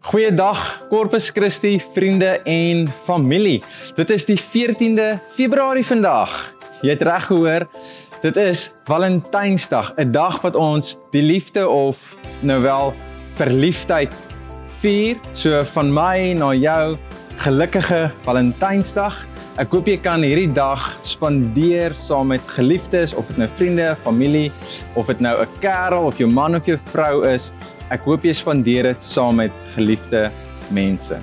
Goeiedag Corpus Christi vriende en familie. Dit is die 14de Februarie vandag. Jy het reg gehoor. Dit is Valentynsdag, 'n dag wat ons die liefde of nou wel verliefdheid vier. So van my na jou gelukkige Valentynsdag. Ek hoop jy kan hierdie dag spandeer saam met geliefdes of dit nou vriende, familie of dit nou 'n kerel of jou man of jou vrou is. Ek hoop jy spandeer dit saam met geliefde mense.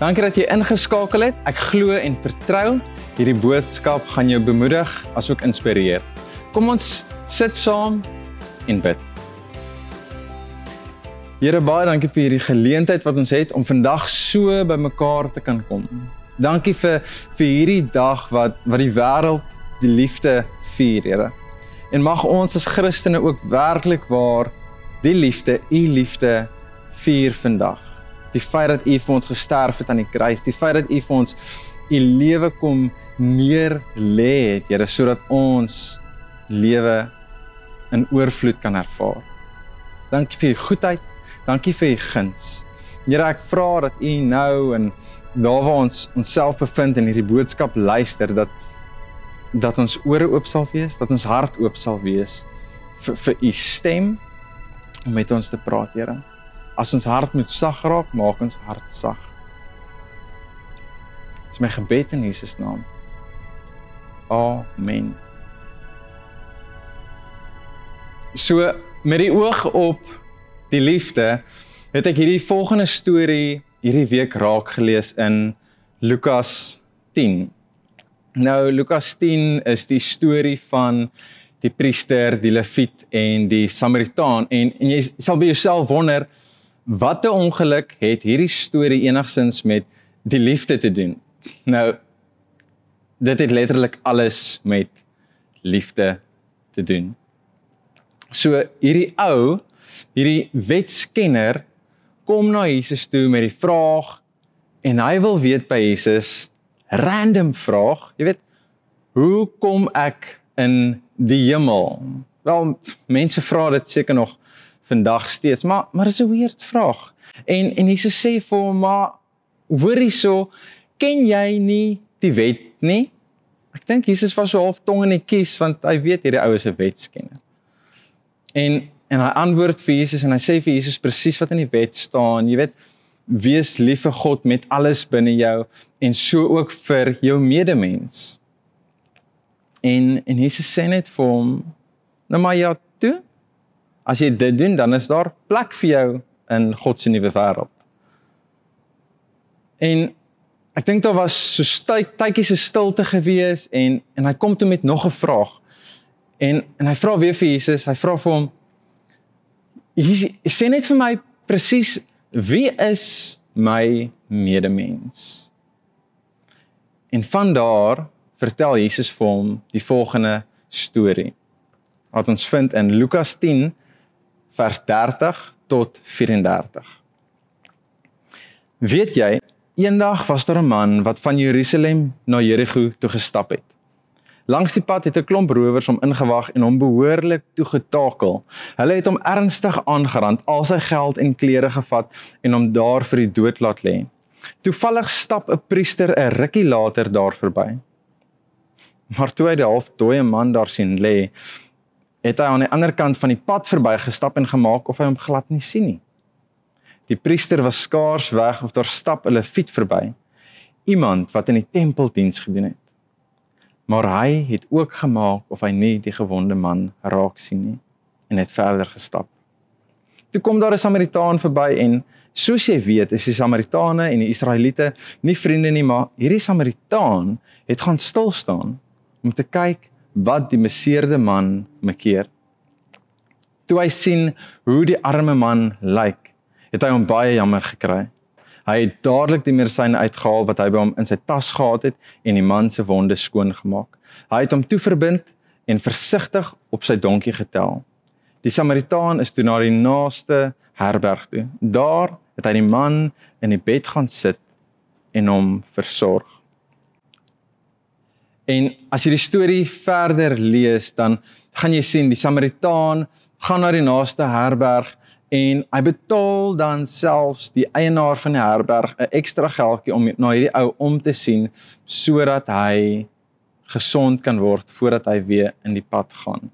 Dankie dat jy ingeskakel het. Ek glo en vertrou hierdie boodskap gaan jou bemoedig asook inspireer. Kom ons sit saam en bid. Here baie dankie vir hierdie geleentheid wat ons het om vandag so bymekaar te kan kom. Dankie vir vir hierdie dag wat wat die wêreld die liefde vier, Here. En mag ons as Christene ook werklik waar die liefde, u liefde vier vandag. Die feit dat u vir ons gesterf het aan die kruis, die feit dat u vir ons u lewe kom neer lê het, Here, sodat ons lewe in oorvloed kan ervaar. Dankie vir u goedheid, dankie vir u guns. Here, ek vra dat u nou en daar waar ons onsself bevind en hierdie boodskap luister dat dat ons ore oop sal wees, dat ons hart oop sal wees vir vir u stem om met ons te praat, Here. As ons hart moet sag raak, maak ons hart sag. Dis my gebed in Jesus naam. Amen. So met die oog op die liefde, het ek hierdie volgende storie hierdie week raak gelees in Lukas 10. Nou Lukas 10 is die storie van die priester, die leviet en die samaritaan en en jy sal by jouself wonder wat 'n ongeluk het hierdie storie enigsins met die liefde te doen. Nou dit het letterlik alles met liefde te doen. So hierdie ou, hierdie wetskenner kom na Jesus toe met die vraag en hy wil weet by Jesus random vraag, jy weet, hoe kom ek in die hemel? Wel, mense vra dit seker nog vandag steeds, maar maar dis 'n weird vraag. En en Jesus sê vir hom, maar hoor hierso, ken jy nie die wet nie? Ek dink Jesus was so half tong in die kies want hy weet hierdie ou is 'n wetskenner. En en hy antwoord vir Jesus en hy sê vir Jesus presies wat in die wet staan. Jy weet, wees lief vir God met alles binne jou en so ook vir jou medemens. En en Jesus sê net vir hom, nou maar ja, toe. As jy dit doen, dan is daar plek vir jou in God se nuwe wêreld. En ek dink daar was so tydjie se stilte gewees en en hy kom toe met nog 'n vraag. En en hy vra weer vir Jesus, hy vra vir hom Jesus, sê net vir my presies wie is my medemens? En van daar vertel Jesus vir hom die volgende storie. Wat ons vind in Lukas 10 vers 30 tot 34. Weet jy, eendag was daar 'n man wat van Jerusalem na Jerigo toe gestap het. Langs die pad het 'n klomp rowers hom ingewag en hom behoorlik toegetakel. Hulle het hom ernstig aangerand, al sy geld en klere gevat en hom daar vir die dood laat lê. Toevallig stap 'n priester 'n rukkie later daar verby. Maar toe hy die half dooie man daar sien lê, het hy aan die ander kant van die pad verbygestap en gemaak of hy hom glad nie sien nie. Die priester was skaars weg of daar stap 'n leviet verby, iemand wat in die tempeldiens gedoen het. Maar hy het ook gemaak of hy nie die gewonde man raak sien nie en het verder gestap. Toe kom daar 'n Samaritaan verby en soos jy weet, is die Samaritane en die Israeliete nie vriende nie, maar hierdie Samaritaan het gaan stil staan om te kyk wat die beseerde man mekeer. Toe hy sien hoe die arme man lyk, het hy hom baie jammer gekry. Hy het dadelik die medisyne uitgehaal wat hy by hom in sy tas gehad het en die man se wonde skoon gemaak. Hy het hom toe verbind en versigtig op sy donkie getel. Die Samaritaan is toe na die naaste herberg toe. Daar het hy die man in die bed gaan sit en hom versorg. En as jy die storie verder lees, dan gaan jy sien die Samaritaan gaan na die naaste herberg en hy betaal dan selfs die eienaar van die herberg 'n ekstra geldjie om na hierdie ou om te sien sodat hy gesond kan word voordat hy weer in die pad gaan.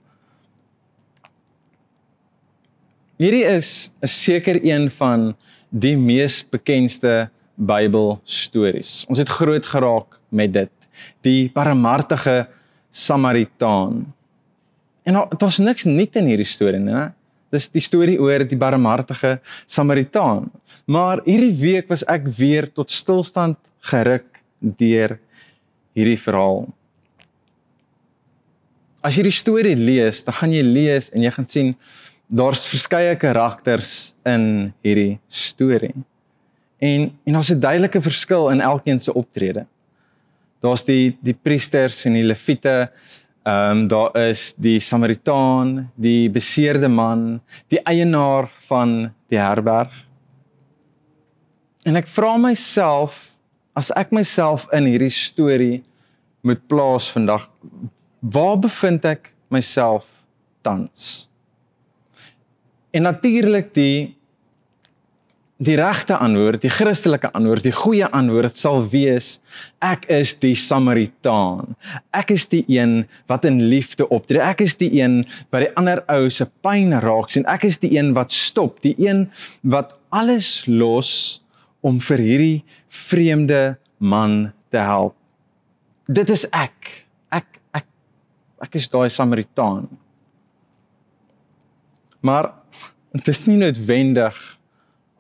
Hierdie is 'n seker een van die mees bekendste Bybelstories. Ons het groot geraak met dit. Die barmhartige Samaritaan. En daar was niks nuut in hierdie storie nie, né? Dis die storie oor die barmhartige Samaritaan. Maar hierdie week was ek weer tot stilstand geruk deur hierdie verhaal. As jy die storie lees, dan gaan jy lees en jy gaan sien daar's verskeie karakters in hierdie storie. En en daar's 'n duidelike verskil in elkeen se optrede. Daar's die die priesters en die leviete. Ehm um, daar is die Samaritaan, die beseerde man, die eienaar van die herberg. En ek vra myself as ek myself in hierdie storie moet plaas vandag, waar bevind ek myself tans? En natuurlik die die regte antwoord, die Christelike antwoord, die goeie antwoord sal wees ek is die Samaritaan. Ek is die een wat in liefde optree. Ek is die een wat die ander ou se pyn raak sien. Ek is die een wat stop, die een wat alles los om vir hierdie vreemde man te help. Dit is ek. Ek ek ek is daai Samaritaan. Maar dit is nie noodwendig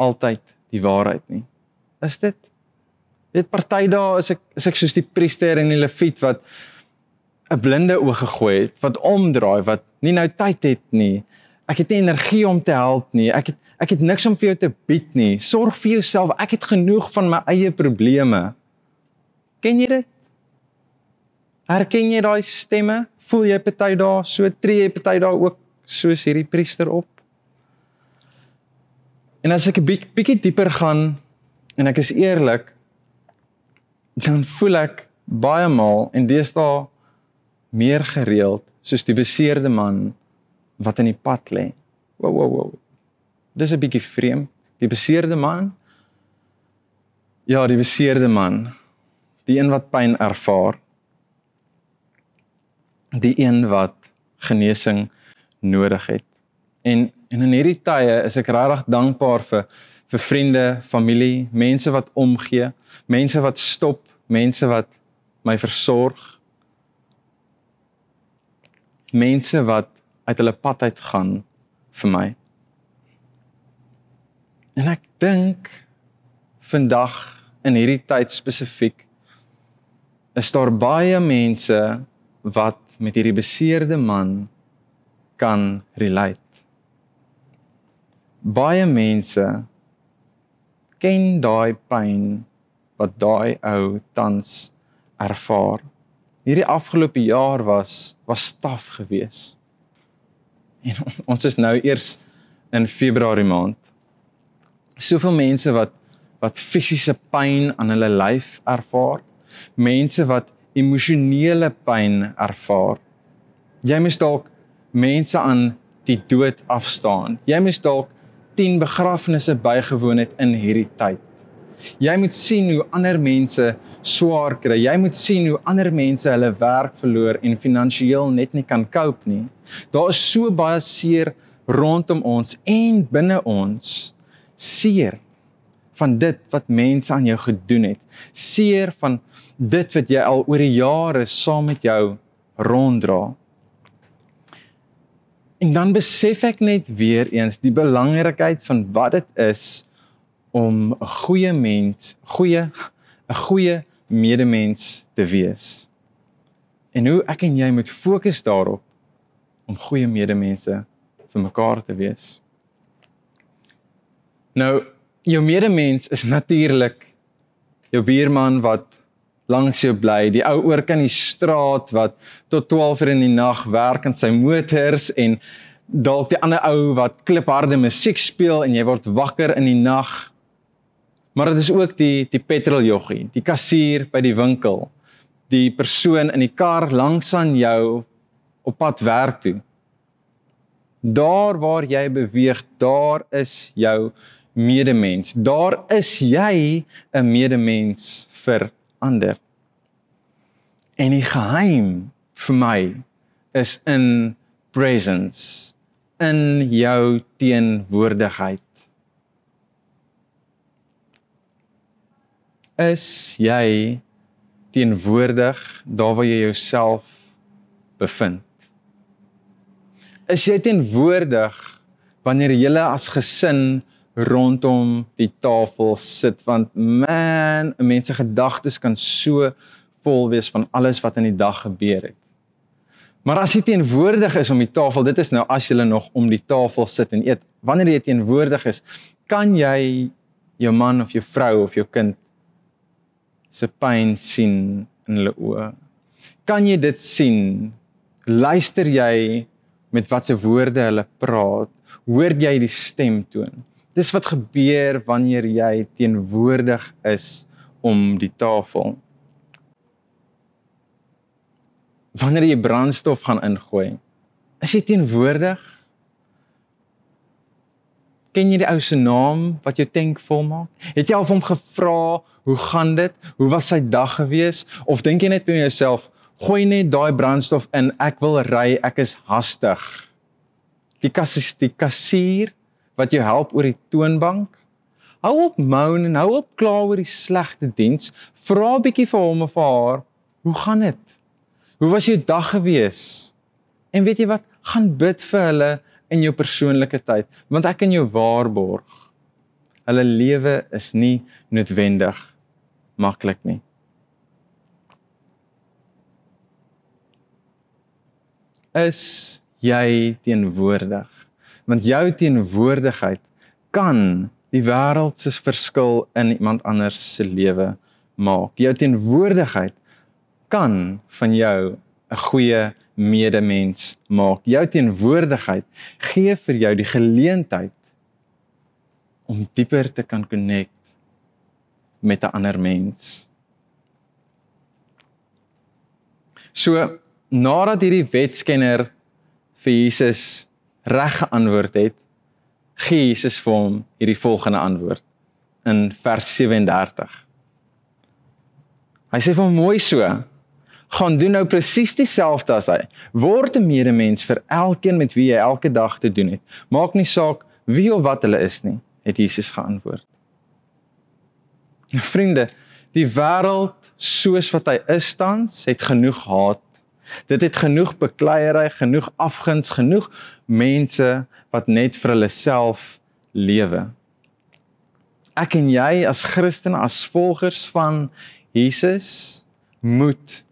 altyd die waarheid nie. Is dit? Dit party dae is ek is ek soos die priester en die leviet wat 'n blinde oog gegooi het, wat omdraai, wat nie nou tyd het nie. Ek het nie energie om te help nie. Ek het ek het niks om vir jou te bied nie. Sorg vir jouself. Ek het genoeg van my eie probleme. Ken jy dit? Herken jy daai stemme? Voel jy party dae so tree jy party dae ook soos hierdie priester op? En as ek 'n bietjie bietjie dieper gaan en ek is eerlik, dan voel ek baie maal en deesdae meer gereeld soos die beseerde man wat in die pad lê. Wow wow wow. Dis 'n bietjie vreemd. Die beseerde man? Ja, die beseerde man. Die een wat pyn ervaar. Die een wat genesing nodig het. En En in hierdie tye is ek regtig dankbaar vir vir vriende, familie, mense wat omgee, mense wat stop, mense wat my versorg. Mense wat uit hulle pad uit gaan vir my. En ek dink vandag in hierdie tyd spesifiek is daar baie mense wat met hierdie beseerde man kan relate baie mense ken daai pyn wat daai ou tans ervaar. Hierdie afgelope jaar was was taaf geweest. En ons is nou eers in Februarie maand. Soveel mense wat wat fisiese pyn aan hulle lyf ervaar, mense wat emosionele pyn ervaar. Jy mis dalk mense aan die dood afstaan. Jy mis dalk 10 begrafnisse bygewoon het in hierdie tyd. Jy moet sien hoe ander mense swaar kry. Jy moet sien hoe ander mense hulle werk verloor en finansiëel net nie kan cope nie. Daar is so baie seer rondom ons en binne ons. Seer van dit wat mense aan jou gedoen het. Seer van dit wat jy al oor die jare saam met jou ronddra. En dan besef ek net weer eens die belangrikheid van wat dit is om 'n goeie mens, goeie 'n goeie medemens te wees. En hoe ek en jy moet fokus daarop om goeie medemense vir mekaar te wees. Nou, jou medemens is natuurlik jou buurman wat langs jou bly, die ou oor kan die straat wat tot 12 uur in die nag werk aan sy motors en dalk die ander ou wat klipharde musiek speel en jy word wakker in die nag. Maar dit is ook die die petroljoggie, die kassier by die winkel, die persoon in die kar langs aan jou op pad werk toe. Daar waar jy beweeg, daar is jou medemens. Daar is jy 'n medemens vir ander. En die geheim vir my is in presence in jou teenwoordigheid. Is jy teenwoordig daar waar jy jouself bevind? Is jy teenwoordig wanneer julle as gesin rondom die tafel sit want man, mense gedagtes kan so vol wees van alles wat in die dag gebeur het. Maar as jy teenwoordig is om die tafel, dit is nou as jy nog om die tafel sit en eet. Wanneer jy teenwoordig is, kan jy jou man of jou vrou of jou kind se pyn sien in hulle oë. Kan jy dit sien? Luister jy met watse woorde hulle praat? Hoor jy die stemtoon? Dis wat gebeur wanneer jy teenwoordig is om die tafel. Wanneer jy brandstof gaan ingooi, is jy teenwoordig? Ken jy die ou se naam wat jou tank volmaak? Het jy al hom gevra, "Hoe gaan dit? Hoe was sy dag gewees?" Of dink jy net by jouself, "Gooi net daai brandstof in, ek wil ry, ek is hastig." Die kassies, die kassier wat jou help oor die toonbank. Hou op moan en hou op kla oor die slegte diens. Vra 'n bietjie vir hom of vir haar, "Hoe gaan dit? Hoe was jou dag gewees?" En weet jy wat? Gaan bid vir hulle in jou persoonlike tyd, want ek kan jou waarborg, hulle lewe is nie noodwendig maklik nie. Is jy teenwoordig? Want jou teenwoordigheid kan die wêreld se verskil in iemand anders se lewe maak. Jou teenwoordigheid kan van jou 'n goeie medemens maak. Jou teenwoordigheid gee vir jou die geleentheid om dieper te kan connect met 'n ander mens. So nadat hierdie wetskenner vir Jesus reg geantwoord het, gee Jesus vir hom hierdie volgende antwoord in vers 37. Hy sê vir hom mooi so: "Gaan doen nou presies dieselfde as hy. Word 'n medemens vir elkeen met wie jy elke dag te doen het. Maak nie saak wie of wat hulle is nie," het Jesus geantwoord. Vriende, die wêreld soos wat hy is tans, het genoeg haat Dit het genoeg bekleierery, genoeg afguns, genoeg mense wat net vir hulle self lewe. Ek en jy as Christene, as volgers van Jesus moet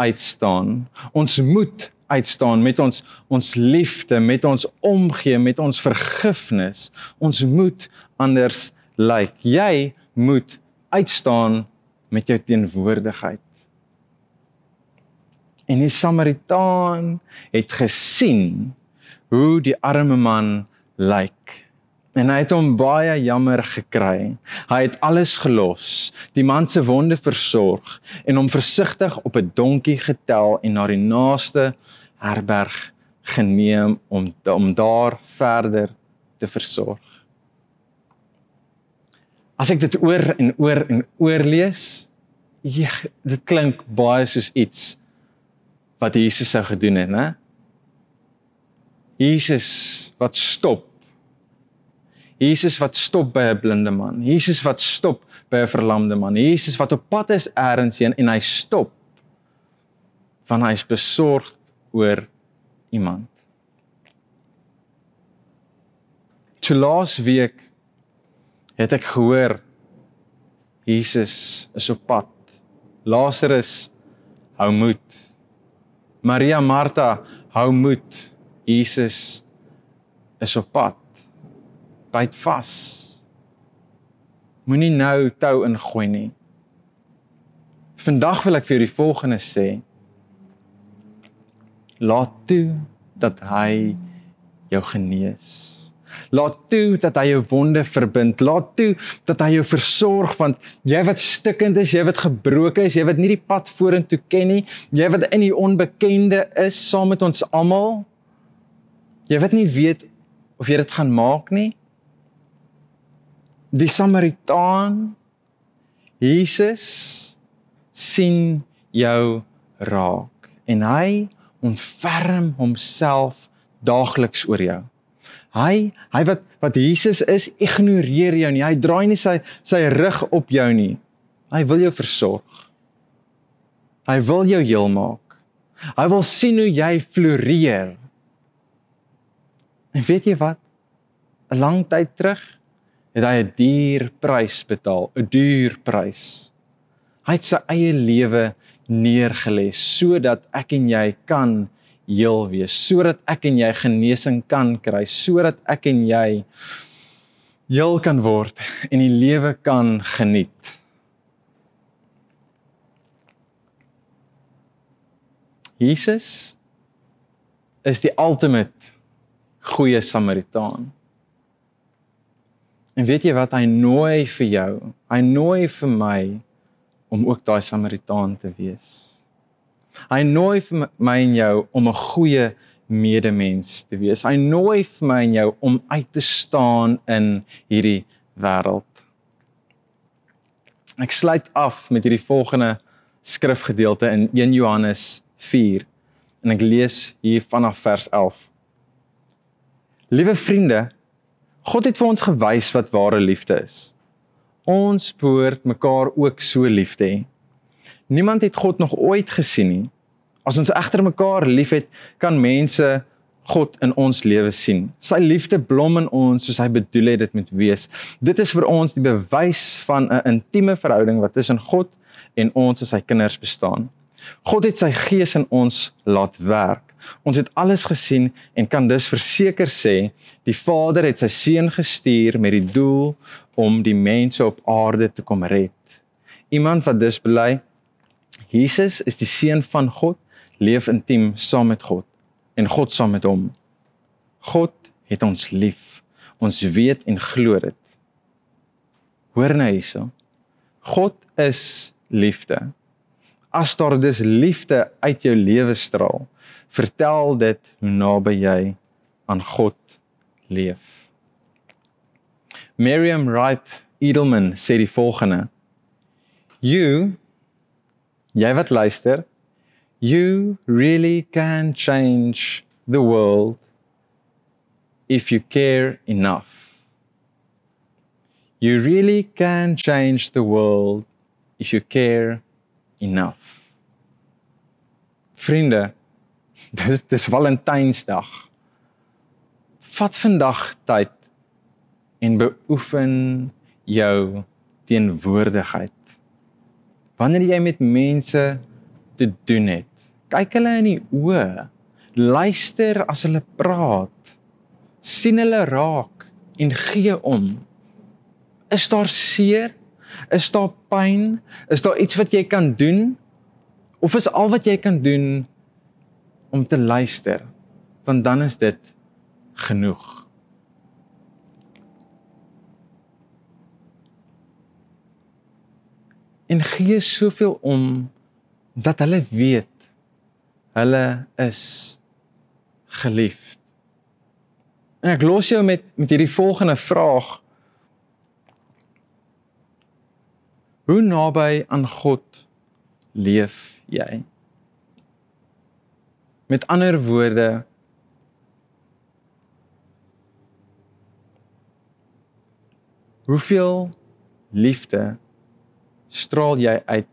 uitstaan. Ons moet uitstaan met ons ons liefde, met ons omgee, met ons vergifnis. Ons moet anders lyk. Like. Jy moet uitstaan met jou teenwoordigheid. En die Samaritaan het gesien hoe die arme man lyk. En hy het hom baie jammer gekry. Hy het alles gelos, die man se wonde versorg en hom versigtig op 'n donkie getel en na die naaste herberg geneem om om daar verder te versorg. As ek dit oor en oor en oor lees, ja, dit klink baie soos iets wat Jesus sou gedoen het, né? Jesus wat stop. Jesus wat stop by 'n blinde man. Jesus wat stop by 'n verlamde man. Jesus wat op pad is eers heen en hy stop van hy is besorgd oor iemand. Toe laas week het ek gehoor Jesus is op pad. Lazarus hou moed. Maria Martha, hou moed. Jesus is op pad. Byt vas. Moenie nou tou ingooi nie. Vandag wil ek vir die volgende sê. Laat toe dat hy jou genees. Laat toe dat hy jou wonde verbind. Laat toe dat hy jou versorg want jy wat stikkend is, jy wat gebroken is, jy wat nie die pad vorentoe ken nie, jy wat in die onbekende is saam met ons almal. Jy weet nie weet of jy dit gaan maak nie. Die Samaritaan Jesus sien jou raak en hy ontferm homself daagliks oor jou. Hy, hy wat wat Jesus is, ignoreer jou nie. Hy draai nie sy sy rug op jou nie. Hy wil jou versorg. Hy wil jou heel maak. Hy wil sien hoe jy floreer. En weet jy wat? 'n Lang tyd terug het hy 'n duur prys betaal, 'n duur prys. Hy het sy eie lewe neergelê sodat ek en jy kan heel wees, sodat ek en jy genesing kan kry, sodat ek en jy heel kan word en die lewe kan geniet. Jesus is die ultimate goeie Samaritaan. En weet jy wat hy nooi vir jou? Hy nooi vir my om ook daai Samaritaan te wees. Hy nooi vir my en jou om 'n goeie medemens te wees. Hy nooi vir my en jou om uit te staan in hierdie wêreld. Ek sluit af met hierdie volgende skrifgedeelte in 1 Johannes 4 en ek lees hier vanaf vers 11. Liewe vriende, God het vir ons gewys wat ware liefde is. Ons behoort mekaar ook so lief te hê. Niemand het God nog ooit gesien nie. As ons egter mekaar liefhet, kan mense God in ons lewe sien. Sy liefde blom in ons soos hy bedoel het dit moet wees. Dit is vir ons die bewys van 'n intieme verhouding wat tussen God en ons as sy kinders bestaan. God het sy gees in ons laat werk. Ons het alles gesien en kan dus verseker sê die Vader het sy seun gestuur met die doel om die mense op aarde te kom red. Iemand wat dus bely Jesus is die seun van God, leef intiem saam met God en God saam met hom. God het ons lief. Ons weet en glo dit. Hoor nou hierso. God is liefde. As daar dus liefde uit jou lewe straal, vertel dit hoe naby jy aan God leef. Miriam Wright Edelman sê die volgende: You jy wat luister, you really can change the world if you care enough. You really can change the world if you care enough. Vriende, dis dis Valentynsdag. Vat vandag tyd en beoefen jou teenwoordigheid. Wanneer jy met mense te doen het, kyk hulle in die oë, luister as hulle praat, sien hulle raak en gee om. Is daar seer? Is daar pyn? Is daar iets wat jy kan doen? Of is al wat jy kan doen om te luister? Want dan is dit genoeg. En gee soveel om dat hulle weet hulle is geliefd. En ek los jou met met hierdie volgende vraag. Hoe naby aan God leef jy? Met ander woorde Hoeveel liefde straal jy uit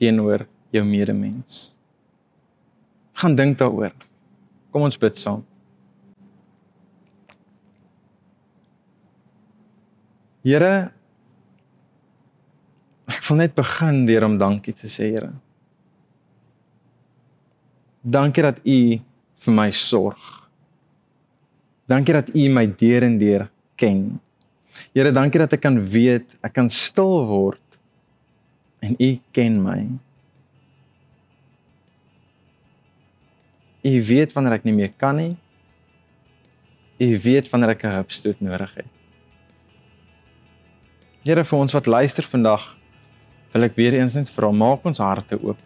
teenoor jou medemens? Gaan dink daaroor. Kom ons bid saam. Here ek wil net begin deur om dankie te sê, Here. Dankie dat U vir my sorg. Dankie dat U my deur en deur ken. Here, dankie dat ek kan weet, ek kan stil word en U ken my. U weet wanneer ek nie meer kan nie. U weet wanneer ek 'n hupstoot nodig het. Here vir ons wat luister vandag, wil ek weer eens net vra, maak ons harte oop.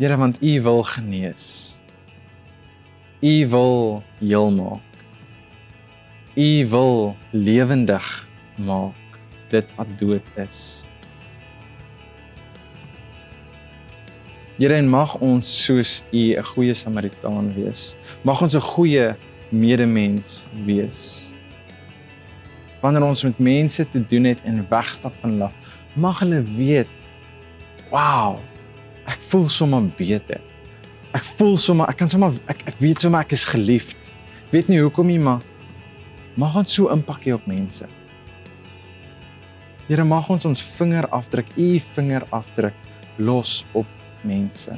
Here, want U wil genees. U wil heel maak. U wil lewendig maak dit wat dood is. Here en mag ons soos U 'n goeie Samaritaan wees. Mag ons 'n goeie medemens wees. Wanneer ons met mense te doen het en wegstap van hulle, mag hulle weet, wow, ek voel sommer beter. Ek voel sommer, ek kan sommer ek ek weet sommer ek is geliefd. Weet nie hoekom nie, maar mag ons so impak hê op mense. Here mag ons ons vingerafdruk, u vingerafdruk los op mense.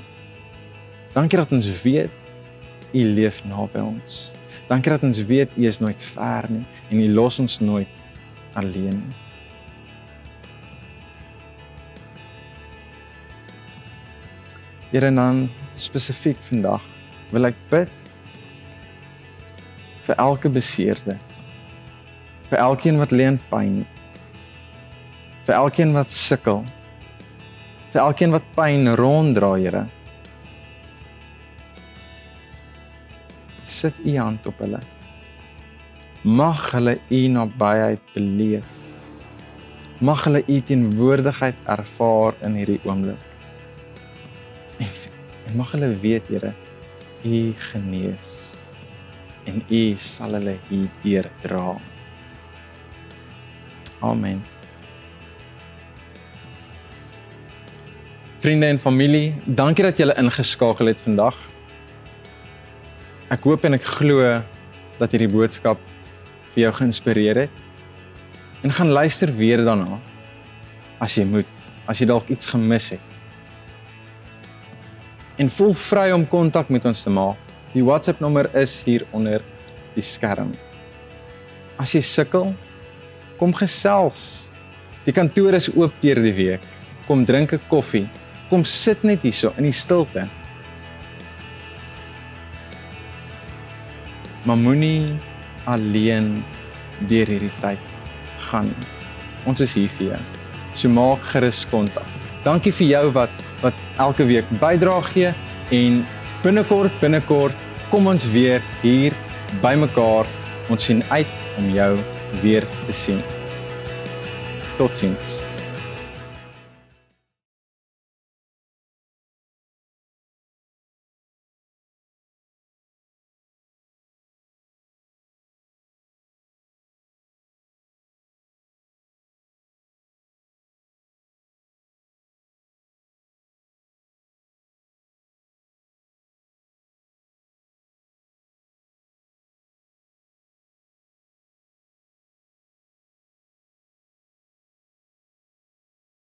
Dankie dat ons weet u leef naby ons. Dankie dat ons weet u is nooit ver nie en u los ons nooit alleen. Here dan spesifiek vandag wil ek bid vir elke beseerde. Vir elkeen wat leen pyn. Vir elkeen wat sukkel. Vir elkeen wat pyn ronddra, Here. Sit u hand op hulle. Mag hulle u nabyheid beleef. Mag hulle u teenwoordigheid ervaar in hierdie oomblik. En, en mag hulle weet, Here, u genees en u sal hulle hierdeur dra. Amen. Vriende en familie, dankie dat julle ingeskakel het vandag. Ek hoop en ek glo dat hierdie boodskap vir jou geïnspireer het. En gaan luister weer daarna as jy moet, as jy dalk iets gemis het. En voel vry om kontak met ons te maak. Die WhatsApp nommer is hier onder die skerm. As jy sukkel, kom gesels. Die kantoor is oop deur die week. Kom drink 'n koffie. Kom sit net hierso in die stilte. Maar moenie alleen deur hierdie tyd gaan. Ons is hier vir jou. So maak gerus kontak. Dankie vir jou wat wat elke week bydra gee en binnekort binnekort kom ons weer hier bymekaar. Ons sien uit om jou weer te sien. Totsiens.